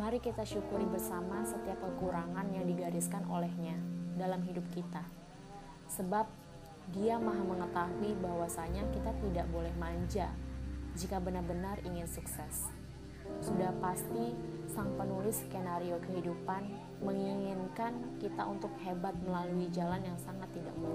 Mari kita syukuri bersama setiap kekurangan yang digariskan olehnya dalam hidup kita. Sebab dia maha mengetahui bahwasanya kita tidak boleh manja jika benar-benar ingin sukses. Sudah pasti sang penulis skenario kehidupan menginginkan kita untuk hebat melalui jalan yang sangat tidak mudah.